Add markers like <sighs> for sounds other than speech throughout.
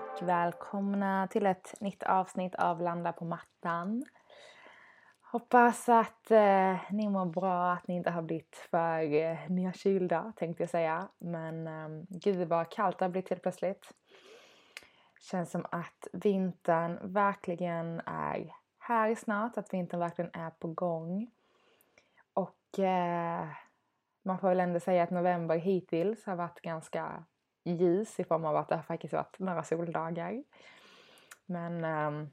Och välkomna till ett nytt avsnitt av Landa på mattan. Hoppas att eh, ni mår bra, att ni inte har blivit för eh, nedkylda tänkte jag säga. Men eh, gud vad kallt det har blivit helt plötsligt. Känns som att vintern verkligen är här snart, att vintern verkligen är på gång. Och eh, man får väl ändå säga att november hittills har varit ganska ljus i form av att det har faktiskt varit några soldagar. Men eh,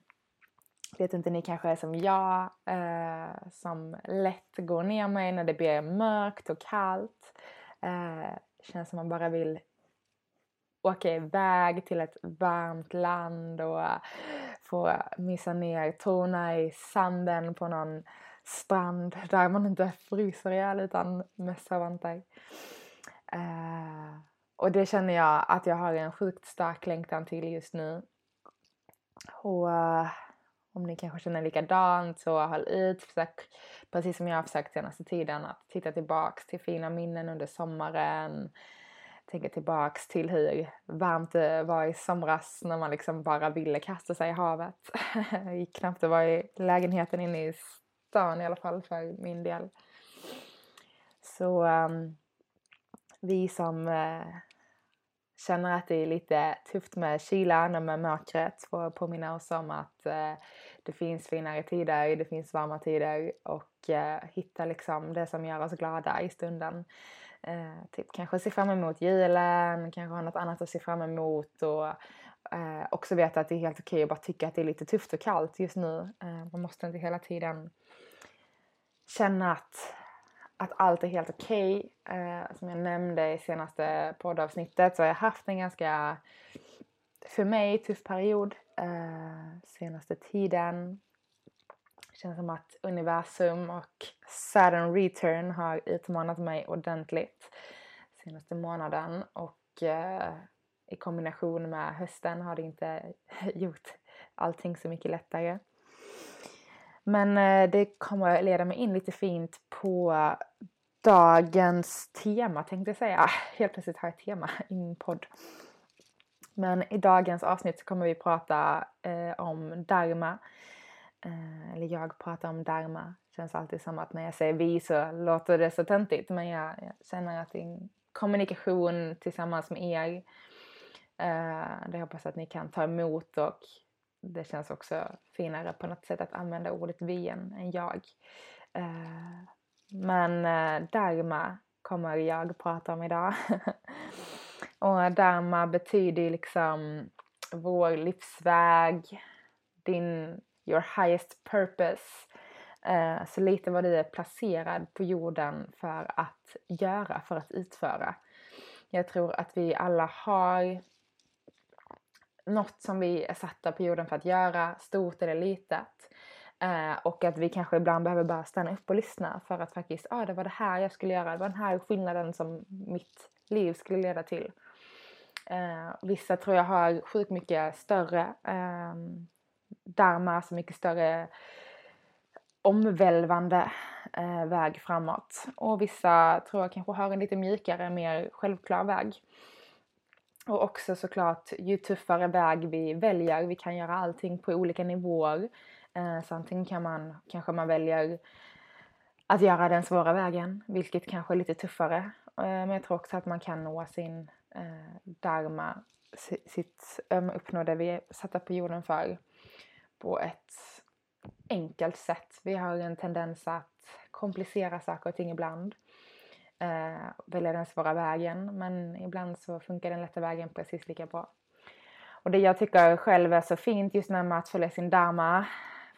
vet inte, ni kanske är som jag eh, som lätt går ner mig när det blir mörkt och kallt. Eh, känns som man bara vill åka iväg till ett varmt land och få missa ner tårna i sanden på någon strand där man inte fryser ihjäl utan mössa och vantar. Uh, eh, och det känner jag att jag har en sjukt stark längtan till just nu. Och uh, om ni kanske känner likadant så håll ut. Försök, precis som jag har försökt senaste tiden, att titta tillbaks till fina minnen under sommaren. Tänka tillbaks till hur varmt det var i somras när man liksom bara ville kasta sig i havet. <laughs> det gick knappt att vara i lägenheten inne i stan i alla fall för min del. Så um, vi som uh, känner att det är lite tufft med kylan och med mörkret får påminna oss om att eh, det finns finare tider, det finns varma tider och eh, hitta liksom det som gör oss glada i stunden. Eh, typ kanske se fram emot julen, kanske ha något annat att se fram emot och också veta att det är helt okej okay att bara tycka att det är lite tufft och kallt just nu. man måste inte hela tiden känna att, att allt är helt okej. Okay. som jag nämnde i senaste poddavsnittet så har jag haft en ganska, för mig, tuff period eh, senaste tiden. Det känns som att universum och Saturn return har utmanat mig ordentligt senaste månaden och eh, i kombination med hösten har det inte <laughs> gjort allting så mycket lättare. Men eh, det kommer leda mig in lite fint på dagens tema tänkte jag säga. Ah, helt plötsligt har jag ett tema i min podd. Men i dagens avsnitt så kommer vi prata eh, om dharma. Eh, eller jag pratar om dharma. Känns alltid som att när jag säger vi så låter det så töntigt. Men jag, jag känner att det är en kommunikation tillsammans med er. Eh, det hoppas att ni kan ta emot och det känns också finare på något sätt att använda ordet vi än, än jag. Eh, men eh, dharma kommer jag prata om idag. <laughs> Och dharma betyder liksom vår livsväg, din, your highest purpose. Eh, så lite vad du är placerad på jorden för att göra, för att utföra. Jag tror att vi alla har något som vi är satta på jorden för att göra, stort eller litet. Eh, och att vi kanske ibland behöver bara stanna upp och lyssna för att faktiskt, ja ah, det var det här jag skulle göra, det var den här skillnaden som mitt liv skulle leda till. Eh, vissa tror jag har sjukt mycket större eh, dharma, så mycket större omvälvande eh, väg framåt. Och vissa tror jag kanske har en lite mjukare, mer självklar väg. Och också såklart, ju tuffare väg vi väljer, vi kan göra allting på olika nivåer. Eh, så antingen kan man, kanske man väljer att göra den svåra vägen, vilket kanske är lite tuffare. Eh, men jag tror också att man kan nå sin eh, dharma, sitt, um, uppnå det vi är satta på jorden för på ett enkelt sätt. Vi har en tendens att komplicera saker och ting ibland. Eh, välja den svåra vägen men ibland så funkar den lätta vägen precis lika bra. Och det jag tycker själv är så fint just när med att följa sin dharma,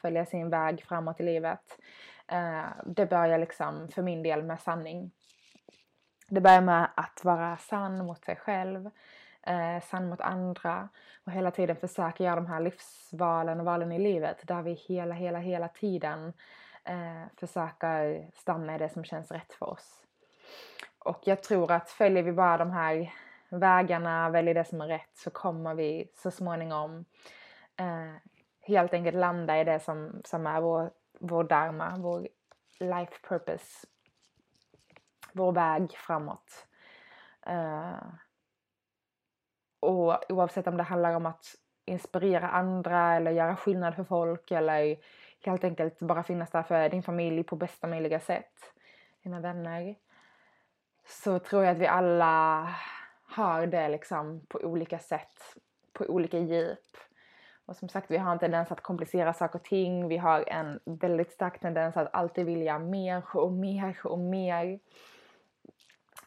följa sin väg framåt i livet Eh, det börjar liksom för min del med sanning. Det börjar med att vara sann mot sig själv, eh, sann mot andra och hela tiden försöka göra de här livsvalen och valen i livet där vi hela, hela, hela tiden eh, försöker stanna i det som känns rätt för oss. Och jag tror att följer vi bara de här vägarna, väljer det som är rätt så kommer vi så småningom eh, helt enkelt landa i det som, som är vår, vår dharma, vår life purpose, vår väg framåt. Eh, och oavsett om det handlar om att inspirera andra eller göra skillnad för folk eller helt enkelt bara finnas där för din familj på bästa möjliga sätt, dina vänner, så tror jag att vi alla har det liksom på olika sätt, på olika djup. Och som sagt, vi har en tendens att komplicera saker och ting. Vi har en väldigt stark tendens att alltid vilja mer och mer och mer.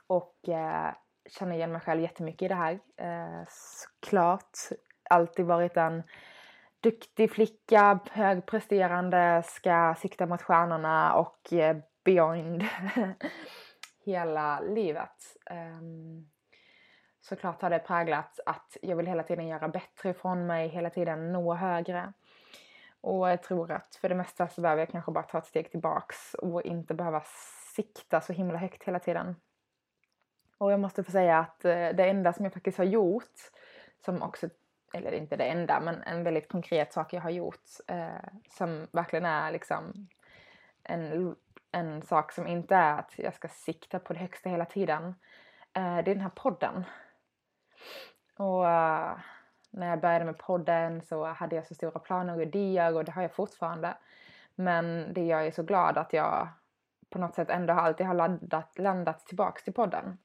Och eh, känner igen mig själv jättemycket i det här. Eh, såklart alltid varit en duktig flicka, högpresterande, ska sikta mot stjärnorna och eh, beyond <laughs> hela livet. Um, såklart har det präglat att jag vill hela tiden göra bättre ifrån mig, hela tiden nå högre. Och jag tror att för det mesta så behöver jag kanske bara ta ett steg tillbaks och inte behöva sikta så himla högt hela tiden. Och jag måste få säga att eh, det enda som jag faktiskt har gjort, som också, eller inte det enda, men en väldigt konkret sak jag har gjort eh, som verkligen är liksom en, en sak som inte är att jag ska sikta på det högsta hela tiden. Eh, det är den här podden. Och eh, när jag började med podden så hade jag så stora planer och idéer och det har jag fortfarande. Men det gör jag så glad att jag på något sätt ändå alltid har landat, landat tillbaks till podden.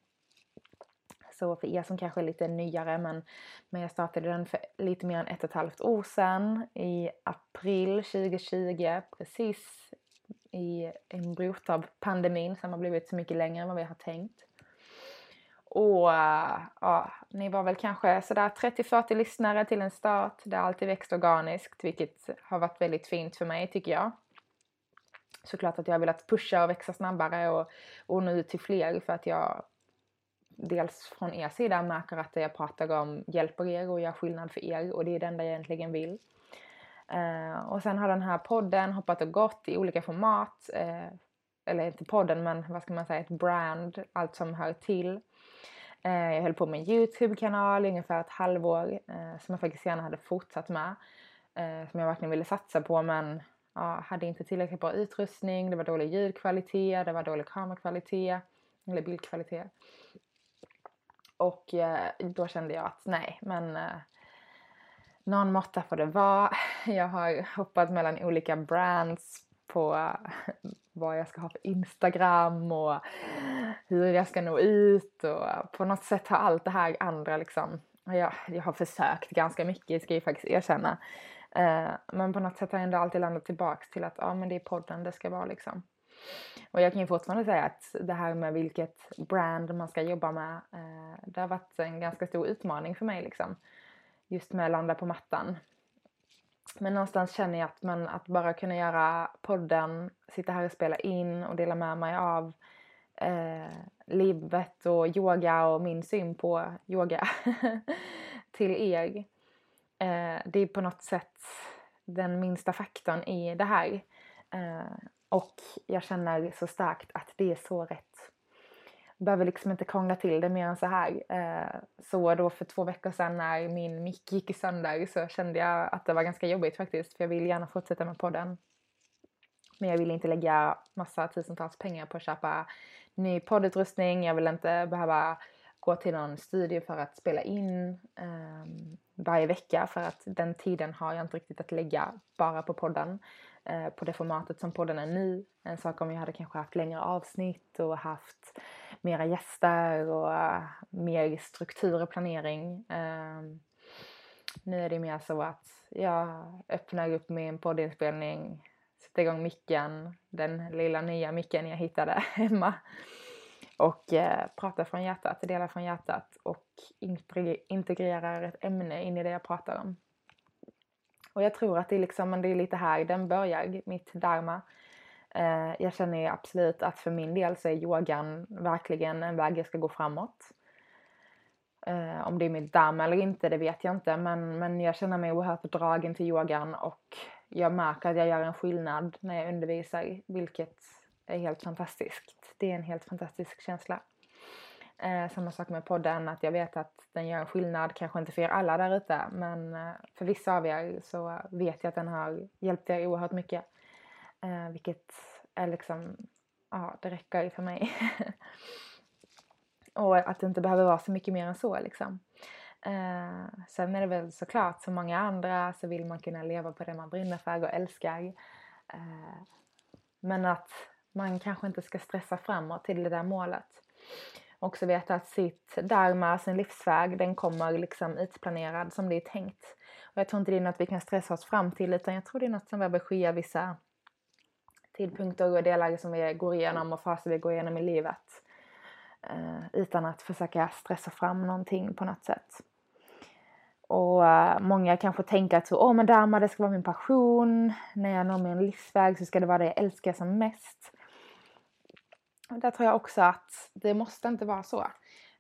Så för er som kanske är lite nyare men, men jag startade den för lite mer än ett och ett halvt år sedan i april 2020 precis i en brot av pandemin som har blivit så mycket längre än vad vi har tänkt. Och eh, ja, ni var väl kanske sådär 30-40 lyssnare till en start. Det har alltid växt organiskt vilket har varit väldigt fint för mig tycker jag. Såklart att jag har velat pusha och växa snabbare och, och nå ut till fler för att jag dels från er sida märker att det jag pratar om hjälper er och gör skillnad för er och det är det enda jag egentligen vill. Eh, och sen har den här podden hoppat och gått i olika format. Eh, eller inte podden men vad ska man säga, ett brand, allt som hör till. Eh, jag höll på med en Youtube-kanal i ungefär ett halvår eh, som jag faktiskt gärna hade fortsatt med. Eh, som jag verkligen ville satsa på men ja, hade inte tillräckligt bra utrustning, det var dålig ljudkvalitet, det var dålig kamerakvalitet eller bildkvalitet. Och eh, då kände jag att nej, men eh, någon måtta får det vara. Jag har hoppat mellan olika brands på vad jag ska ha för Instagram och hur jag ska nå ut och på något sätt har allt det här andra liksom jag, jag har försökt ganska mycket ska jag faktiskt erkänna. Eh, men på något sätt har jag ändå alltid landat tillbaks till att ja men det är podden det ska vara liksom. Och jag kan ju fortfarande säga att det här med vilket brand man ska jobba med, eh, det har varit en ganska stor utmaning för mig liksom. Just med att landa på mattan. Men någonstans känner jag att, man, att bara kunna göra podden, sitta här och spela in och dela med mig av eh, livet och yoga och min syn på yoga <laughs> till er. Eh, det är på något sätt den minsta faktorn i det här. Eh, och jag känner så starkt att det är så rätt. Behöver liksom inte krångla till det mer än så här. Eh, så då för två veckor sedan när min mick gick sönder så kände jag att det var ganska jobbigt faktiskt för jag vill gärna fortsätta med podden. Men jag vill inte lägga massa tusentals pengar på att köpa ny poddutrustning. Jag vill inte behöva gå till någon studio för att spela in ehm, varje vecka för att den tiden har jag inte riktigt att lägga bara på podden. Eh, på det formatet som podden är nu. En sak om jag hade kanske haft längre avsnitt och haft mera gäster och eh, mer struktur och planering. Ehm, nu är det mer så att jag öppnar upp min poddinspelning, sätter igång micken, den lilla nya micken jag hittade <laughs> hemma och eh, pratar från hjärtat, delar från hjärtat och integrerar ett ämne in i det jag pratar om. Och jag tror att det är, liksom, det är lite här den börjar, mitt dharma. Eh, jag känner ju absolut att för min del så är yogan verkligen en väg jag ska gå framåt. Eh, om det är mitt damm eller inte, det vet jag inte. Men, men jag känner mig oerhört dragen till yogan och jag märker att jag gör en skillnad när jag undervisar, vilket är helt fantastiskt. Det är en helt fantastisk känsla. Eh, samma sak med podden, att jag vet att den gör en skillnad, kanske inte för er alla där ute, men eh, för vissa av er så vet jag att den har hjälpt er oerhört mycket. Eh, vilket är liksom, ja, det räcker för mig. <laughs> och att det inte behöver vara så mycket mer än så liksom. Eh, sen är det väl såklart som många andra så vill man kunna leva på det man brinner för och älskar. Eh, men att man kanske inte ska stressa framåt till det där målet. Också veta att sitt dharma, sin livsväg, den kommer liksom utplanerad som det är tänkt. Och jag tror inte det är något vi kan stressa oss fram till utan jag tror det är något som behöver ske vissa tidpunkter och delar som vi går igenom och faser vi går igenom i livet. Eh, utan att försöka stressa fram någonting på något sätt. Och eh, många kanske tänker att så, åh men dharma det ska vara min passion. När jag når min livsväg så ska det vara det jag älskar som mest. Och där tror jag också att det måste inte vara så.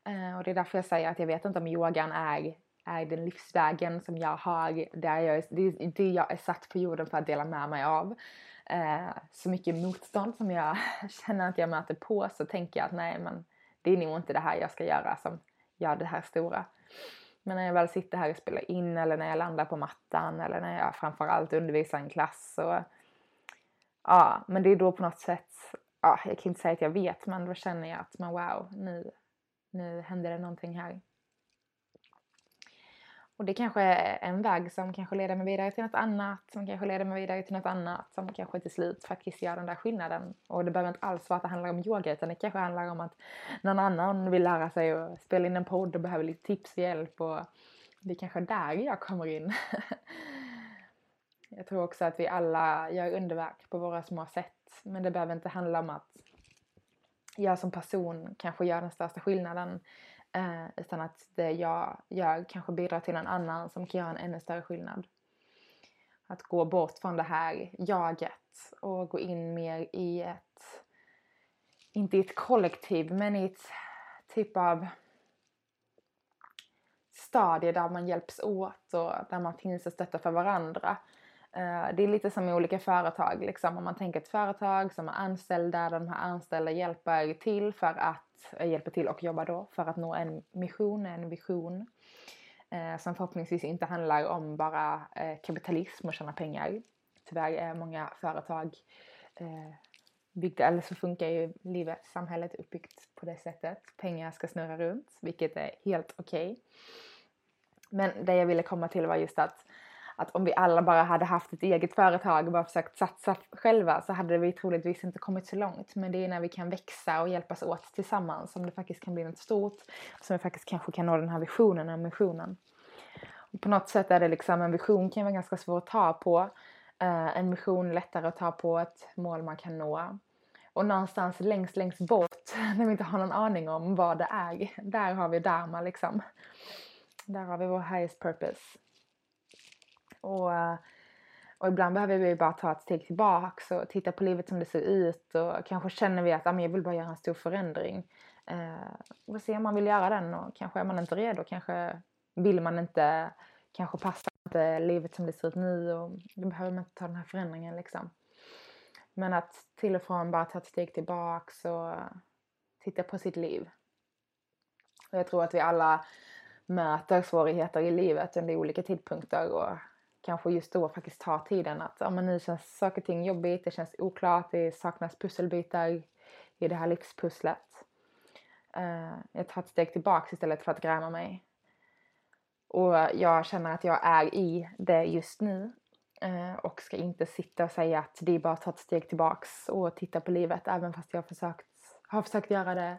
Eh, och det är därför jag säger att jag vet inte om yogan är, är den livsvägen som jag har. Där jag, det, det jag är satt på jorden för att dela med mig av eh, så mycket motstånd som jag <laughs> känner att jag möter på så tänker jag att nej men det är nog inte det här jag ska göra som gör det här stora. Men när jag väl sitter här och spelar in eller när jag landar på mattan eller när jag framförallt undervisar en klass så ja, men det är då på något sätt, ja, jag kan inte säga att jag vet men då känner jag att men wow, nu, nu händer det någonting här. Och det kanske är en väg som kanske leder mig vidare till något annat, som kanske leder mig vidare till något annat, som kanske till slut faktiskt gör den där skillnaden. Och det behöver inte alls vara att det handlar om yoga, utan det kanske handlar om att någon annan vill lära sig att spela in en podd och behöver lite tips och hjälp. Och det är kanske där jag kommer in. <laughs> jag tror också att vi alla gör underverk på våra små sätt, men det behöver inte handla om att jag som person kanske gör den största skillnaden Eh, utan att det jag gör kanske bidrar till en annan som kan göra en ännu större skillnad. Att gå bort från det här jaget och gå in mer i ett, inte i ett kollektiv, men i ett typ av stadie där man hjälps åt och där man finns och stöttar för varandra. Eh, det är lite som i olika företag. Liksom. Om man tänker ett företag som har anställda, där de här anställda hjälper till för att eh, hjälper till och jobbar då för att nå en mission, en vision eh, som förhoppningsvis inte handlar om bara eh, kapitalism och tjäna pengar. Tyvärr är många företag eh, byggda, eller så funkar ju livet, samhället uppbyggt på det sättet. Pengar ska snurra runt, vilket är helt okej. Okay. Men det jag ville komma till var just att att om vi alla bara hade haft ett eget företag och bara försökt satsa själva så hade vi troligtvis inte kommit så långt. Men det är när vi kan växa och hjälpas åt tillsammans som det faktiskt kan bli något stort. Som vi faktiskt kanske kan nå den här visionen och missionen. Och på något sätt är det liksom, en vision kan vara ganska svår att ta på. Uh, en mission lättare att ta på, ett mål man kan nå. Och någonstans längst, längst bort, <laughs> när vi inte har någon aning om vad det är, där har vi Dharma liksom. Där har vi vår highest purpose. Och, eh, och ibland behöver vi bara ta ett steg tillbaks och titta på livet som det ser ut och kanske känner vi att ah, jag vill bara göra en stor förändring. Eh, och se om man vill göra den och kanske är man inte redo, kanske vill man inte, kanske passar inte livet som det ser ut nu och då behöver man inte ta den här förändringen liksom. Men att till och från bara ta ett steg tillbaks och titta på sitt liv. Och jag tror att vi alla möter svårigheter i livet under olika tidpunkter och kanske just då faktiskt ta tiden att ja, men nu känns saker och ting jobbigt, det känns oklart, det saknas pusselbitar i det här livspusslet. Uh, jag tar ett steg tillbaks istället för att gräma mig. Och jag känner att jag är i det just nu uh, och ska inte sitta och säga att det är bara att ta ett steg tillbaks och titta på livet. Även fast jag har försökt, har försökt göra det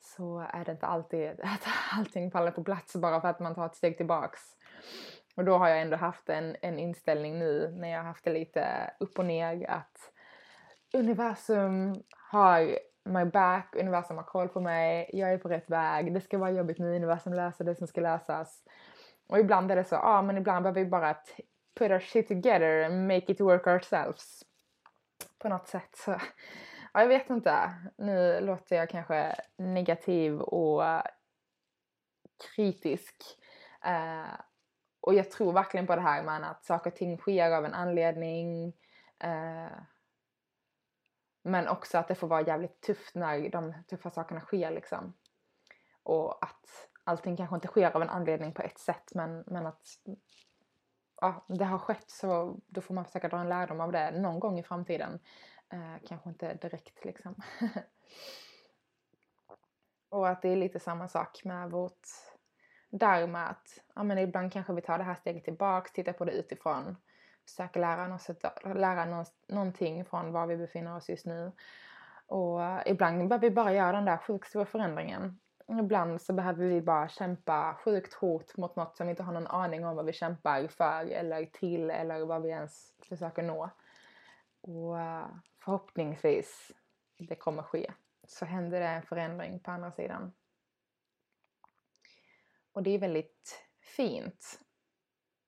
så är det inte alltid att <laughs> allting faller på plats bara för att man tar ett steg tillbaks. Och då har jag ändå haft en, en inställning nu när jag har haft det lite upp och ner att universum har my back, universum har koll på mig, jag är på rätt väg, det ska vara jobbigt nu, universum löser det som ska lösas. Och ibland är det så, ja ah, men ibland behöver vi bara put our shit together and make it work ourselves. på något sätt så, ja, jag vet inte. Nu låter jag kanske negativ och kritisk. Uh, och jag tror verkligen på det här med att saker och ting sker av en anledning. Eh, men också att det får vara jävligt tufft när de tuffa sakerna sker liksom. Och att allting kanske inte sker av en anledning på ett sätt men, men att ja, det har skett så då får man försöka dra en lärdom av det någon gång i framtiden. Eh, kanske inte direkt liksom. <laughs> och att det är lite samma sak med vårt där med Att ja, men ibland kanske vi tar det här steget tillbaks, tittar på det utifrån. Försöker lära, oss, lära någonting från var vi befinner oss just nu. Och eh, ibland behöver vi bara göra den där sjukt stora förändringen ibland så behöver vi bara kämpa sjukt hårt mot något som vi inte har någon aning om vad vi kämpar för eller till eller vad vi ens försöker nå. Och eh, förhoppningsvis det kommer ske. Så händer det en förändring på andra sidan. Och det är väldigt fint.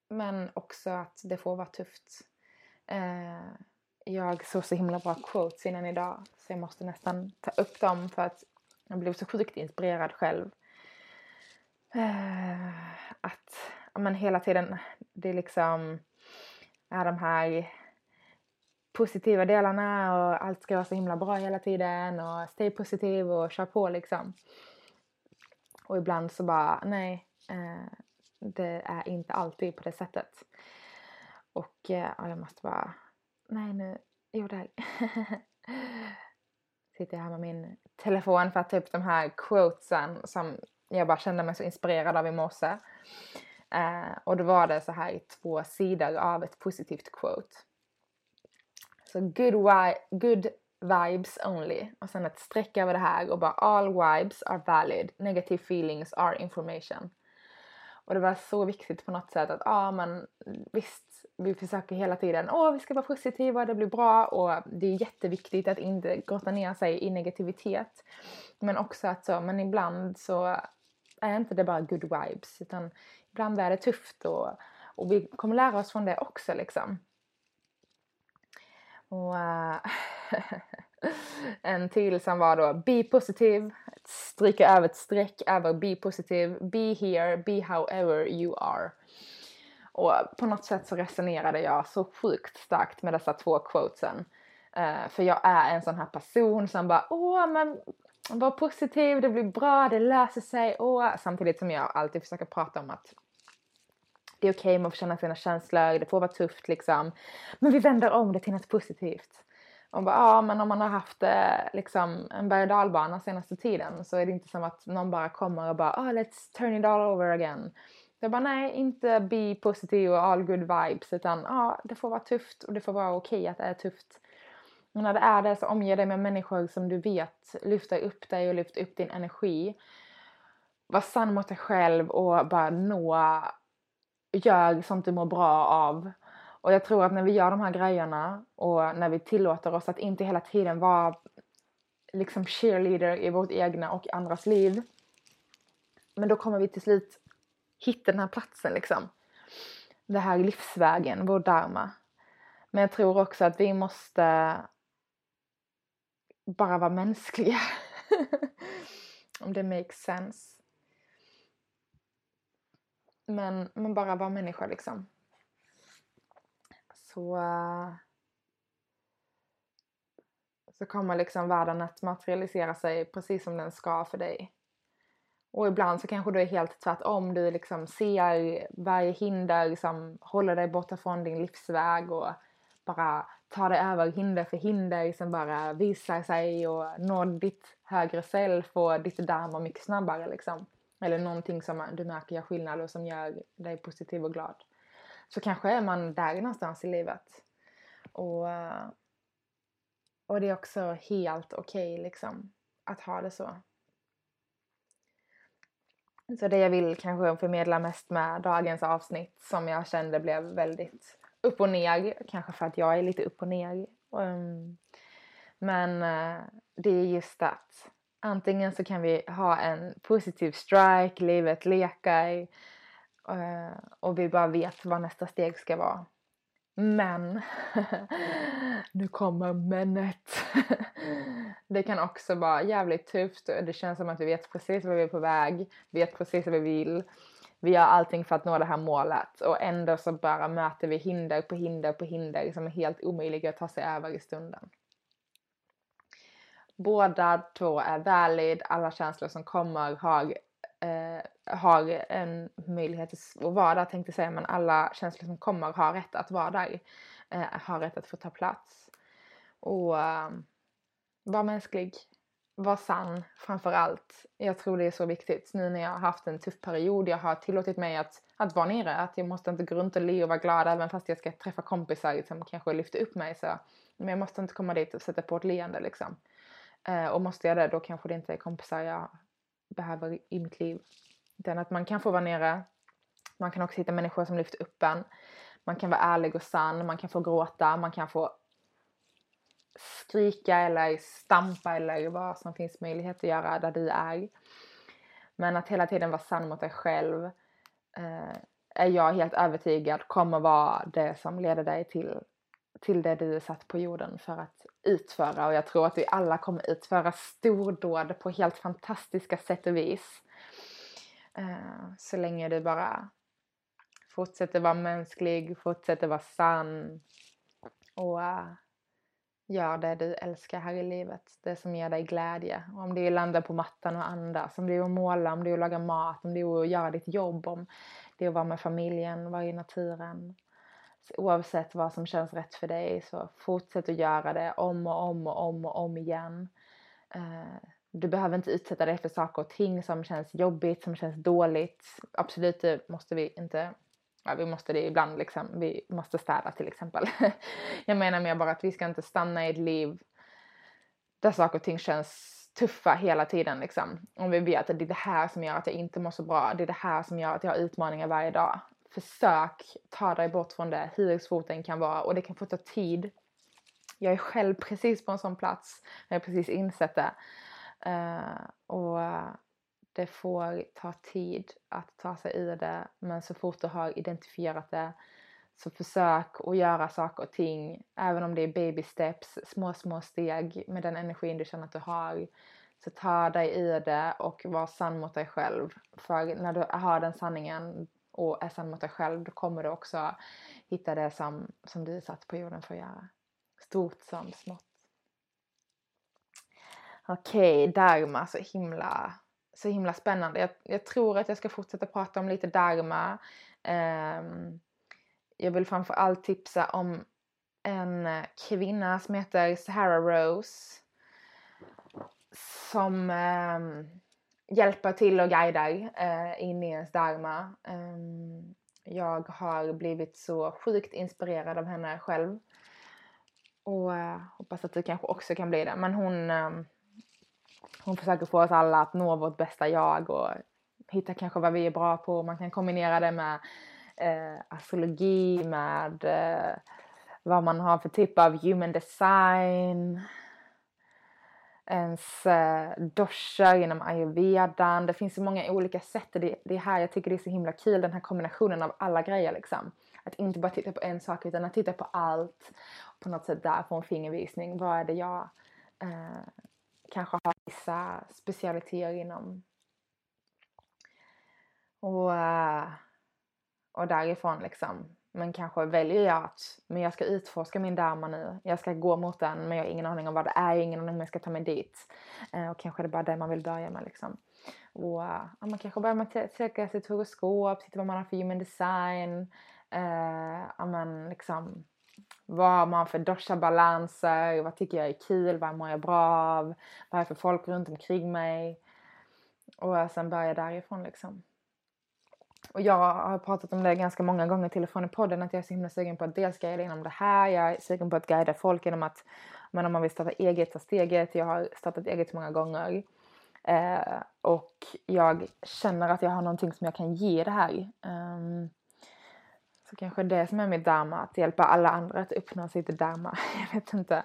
Men också att det får vara tufft. Eh, jag såg så himla bra quotes innan idag så jag måste nästan ta upp dem för att jag blev så sjukt inspirerad själv. Eh, att men hela tiden, det liksom är de här positiva delarna och allt ska vara så himla bra hela tiden och stay positiv och kör på liksom. Och ibland så bara, nej, eh, det är inte alltid på det sättet. Och eh, jag måste bara, nej nu, jo det <laughs> sitter jag här med min telefon för att ta upp de här quotesen som jag bara kände mig så inspirerad av i morse. Eh, och då var det så här i två sidor av ett positivt quote. Så good, good vibes only. Och sen ett streck över det här och bara all vibes are valid. Negative feelings are information. Och det var så viktigt på något sätt att ja ah, men visst vi försöker hela tiden, åh vi ska vara positiva, det blir bra och det är jätteviktigt att inte grotta ner sig i negativitet. Men också att så, men ibland så är inte det bara good vibes utan ibland är det tufft och, och vi kommer lära oss från det också liksom. Och uh, <laughs> en till som var då be positive, stryka över ett streck över be positive, be here, be however you are. Och på något sätt så resonerade jag så sjukt starkt med dessa två quotesen. Uh, för jag är en sån här person som bara åh men var positiv, det blir bra, det löser sig. Åh. Samtidigt som jag alltid försöker prata om att det är okej okay med att känna sina känslor, det får vara tufft liksom. Men vi vänder om det till något positivt. Och bara, ja men om man har haft eh, liksom en berg och dalbana senaste tiden så är det inte som att någon bara kommer och bara oh, let's turn it all over again. Jag bara nej, inte be positiv och all good vibes utan ja, det får vara tufft och det får vara okej okay att det är tufft. Men när det är det så omge dig med människor som du vet lyfter upp dig och lyfter upp din energi. Var sann mot dig själv och bara nå, gör sånt du mår bra av. Och jag tror att när vi gör de här grejerna och när vi tillåter oss att inte hela tiden vara liksom cheerleader i vårt egna och andras liv. Men då kommer vi till slut hitta den här platsen liksom. Det här livsvägen, vår dharma. Men jag tror också att vi måste bara vara mänskliga. <laughs> Om det makes sense. Men, men bara vara människa liksom. Så, så kommer liksom världen att materialisera sig precis som den ska för dig. Och ibland så kanske du är helt tvärtom. Du liksom ser varje hinder som håller dig borta från din livsväg och bara tar dig över hinder för hinder som bara visar sig och når ditt högre self och ditt dharma mycket snabbare liksom. Eller någonting som du märker gör skillnad och som gör dig positiv och glad. Så kanske är man där någonstans i livet. Och, och det är också helt okej okay, liksom att ha det så. Så det jag vill kanske förmedla mest med dagens avsnitt som jag kände blev väldigt upp och ner. Kanske för att jag är lite upp och ner. Ehm, men eh, det är just att antingen så kan vi ha en positiv strike, livet lekar Eh, och vi bara vet vad nästa steg ska vara. Men, <laughs> nu kommer menet! <laughs> det kan också vara jävligt tufft. Det känns som att vi vet precis vad vi är på väg, vet precis vad vi vill. Vi gör allting för att nå det här målet och ändå så bara möter vi hinder på hinder på hinder som är helt omöjliga att ta sig över i stunden. Båda två är valid, alla känslor som kommer har eh, har en möjlighet att vara där tänkte jag säga, men alla känslor som kommer har rätt att vara där. Eh, har rätt att få ta plats. Och eh, vara mänsklig, var sann framför allt. Jag tror det är så viktigt nu när jag har haft en tuff period. Jag har tillåtit mig att, att vara nere, att jag måste inte gå runt och le och vara glad även fast jag ska träffa kompisar som kanske lyfter upp mig. Så. Men jag måste inte komma dit och sätta på ett leende liksom. Eh, och måste jag det då kanske det inte är kompisar jag behöver i mitt liv. Utan att man kan få vara nere. Man kan också hitta människor som lyfter upp en. Man kan vara ärlig och sann, man kan få gråta, man kan få skrika eller stampa eller vad som finns möjlighet att göra där du är. Men att hela tiden vara sann mot dig själv eh, är jag helt övertygad kommer vara det som leder dig till, till det du är satt på jorden för att utföra och jag tror att vi alla kommer utföra stordåd på helt fantastiska sätt och vis. Eh, så länge du bara fortsätter vara mänsklig, fortsätter vara sann och eh, gör det du älskar här i livet. Det som ger dig glädje. Om det är att landa på mattan och andas, om det är att måla, om det är att laga mat, om det är att göra ditt jobb, om det är att vara med familjen, vara i naturen. Oavsett vad som känns rätt för dig så fortsätt att göra det om och om och om och om igen. Eh, du behöver inte utsätta dig för saker och ting som känns jobbigt, som känns dåligt. Absolut, det måste vi inte. Ja, vi måste det ibland liksom. Vi måste städa till exempel. <laughs> jag menar mer bara att vi ska inte stanna i ett liv där saker och ting känns tuffa hela tiden liksom. Om vi vet att det är det här som gör att jag inte mår så bra. Det är det här som gör att jag har utmaningar varje dag. Försök ta dig bort från det hur svårt det kan vara och det kan få ta tid. Jag är själv precis på en sån plats. Jag har precis insett det. Uh, och eh, det får ta tid att ta sig ur det men så fort du har identifierat det så försök att göra saker och ting även om det är baby steps, små små steg med den energin du känner att du har. Så ta dig ur det och var sann mot dig själv. För när du har den sanningen och är sann mot dig själv då kommer du också hitta det som, som du är satt på jorden för att göra. Stort som smått. Okej, okay, Dharma, så himla, så himla spännande. Jag, jag, tror att jag ska fortsätta prata om lite Dharma. Um, ehm, jag vill framförallt tipsa om en kvinna som heter Sahara Rose. Som um, hjälper till och guidar eh, in i ens Dharma. Um, ehm, jag har blivit så sjukt inspirerad av henne själv. Och uh, hoppas att du kanske också kan bli det. Men hon um, hon försöker få oss alla att nå vårt bästa jag och hitta kanske vad vi är bra på. Man kan kombinera det med eh, astrologi, med eh, vad man har för typ av human design. Ens eh, inom ayurvedan. Det finns så många olika sätt. Det, det är här jag tycker det är så himla kul, den här kombinationen av alla grejer liksom. Att inte bara titta på en sak utan att titta på allt. På något sätt där få en fingervisning. Vad är det jag eh, kanske har vissa specialiteter inom. Och, eh, och därifrån liksom. Men kanske väljer jag att men jag ska utforska min dharma nu. Jag ska gå mot den men jag har ingen aning om vad det är. Jag har ingen aning om jag ska ta mig dit. Eh, och kanske är det bara det man vill börja med liksom. Och eh, ja, man kanske börjar med att söka sitt horoskop, titta vad man har för human design. Uh, men liksom vad har man för dosha-balanser? Vad tycker jag är kul? Vad mår jag bra av? Vad är det för folk runt omkring mig? Och sen börja därifrån liksom. Och jag har pratat om det ganska många gånger till och från i podden att jag är så himla sugen på att dels guida inom det här. Jag är sugen på att guida folk genom att, men om man vill starta eget, ta steget. Jag har startat eget många gånger. Eh, och jag känner att jag har någonting som jag kan ge det här. Um, så kanske det som är mitt dharma, att hjälpa alla andra att uppnå sitt dharma. <laughs> Jag vet inte.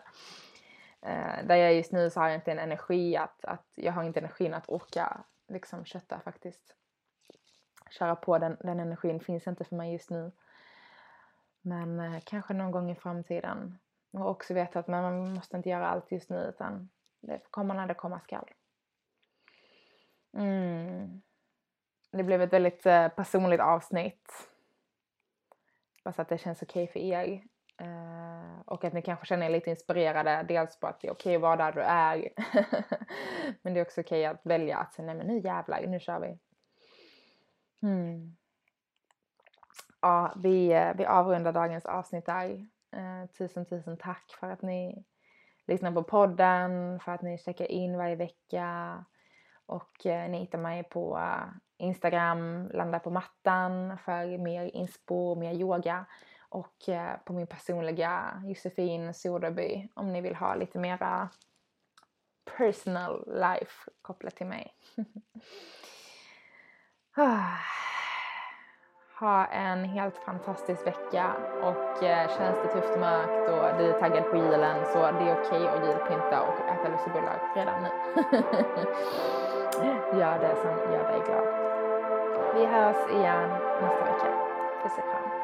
Eh, där jag är just nu så har jag inte en energi att, att jag har inte energin att orka liksom kötta faktiskt. Köra på den, den energin finns inte för mig just nu. Men eh, kanske någon gång i framtiden. Och också veta att man måste inte göra allt just nu utan det kommer när det komma skall. Mm. Det blev ett väldigt eh, personligt avsnitt. Hoppas att det känns okej okay för er. Eh, och att ni kanske känner er lite inspirerade. Dels på att det är okej okay att vara där du är. <laughs> men det är också okej okay att välja att säga nej men nu jävlar, nu kör vi. Mm. Ja, vi, eh, vi avrundar dagens avsnitt där. Eh, tusen tusen tack för att ni lyssnar på podden, för att ni checkar in varje vecka. Och eh, ni hittar mig på eh, Instagram, landa på mattan för mer inspo, mer yoga och eh, på min personliga Josefin Soderby om ni vill ha lite mera personal life kopplat till mig. <laughs> <sighs> ha en helt fantastisk vecka och eh, känns det tufft och mörkt och du är taggad på julen så det är okej att julpynta och äta lussebullar redan nu. <laughs> Gör det som gör dig glad. Vi hörs igen nästa vecka. Puss och kram.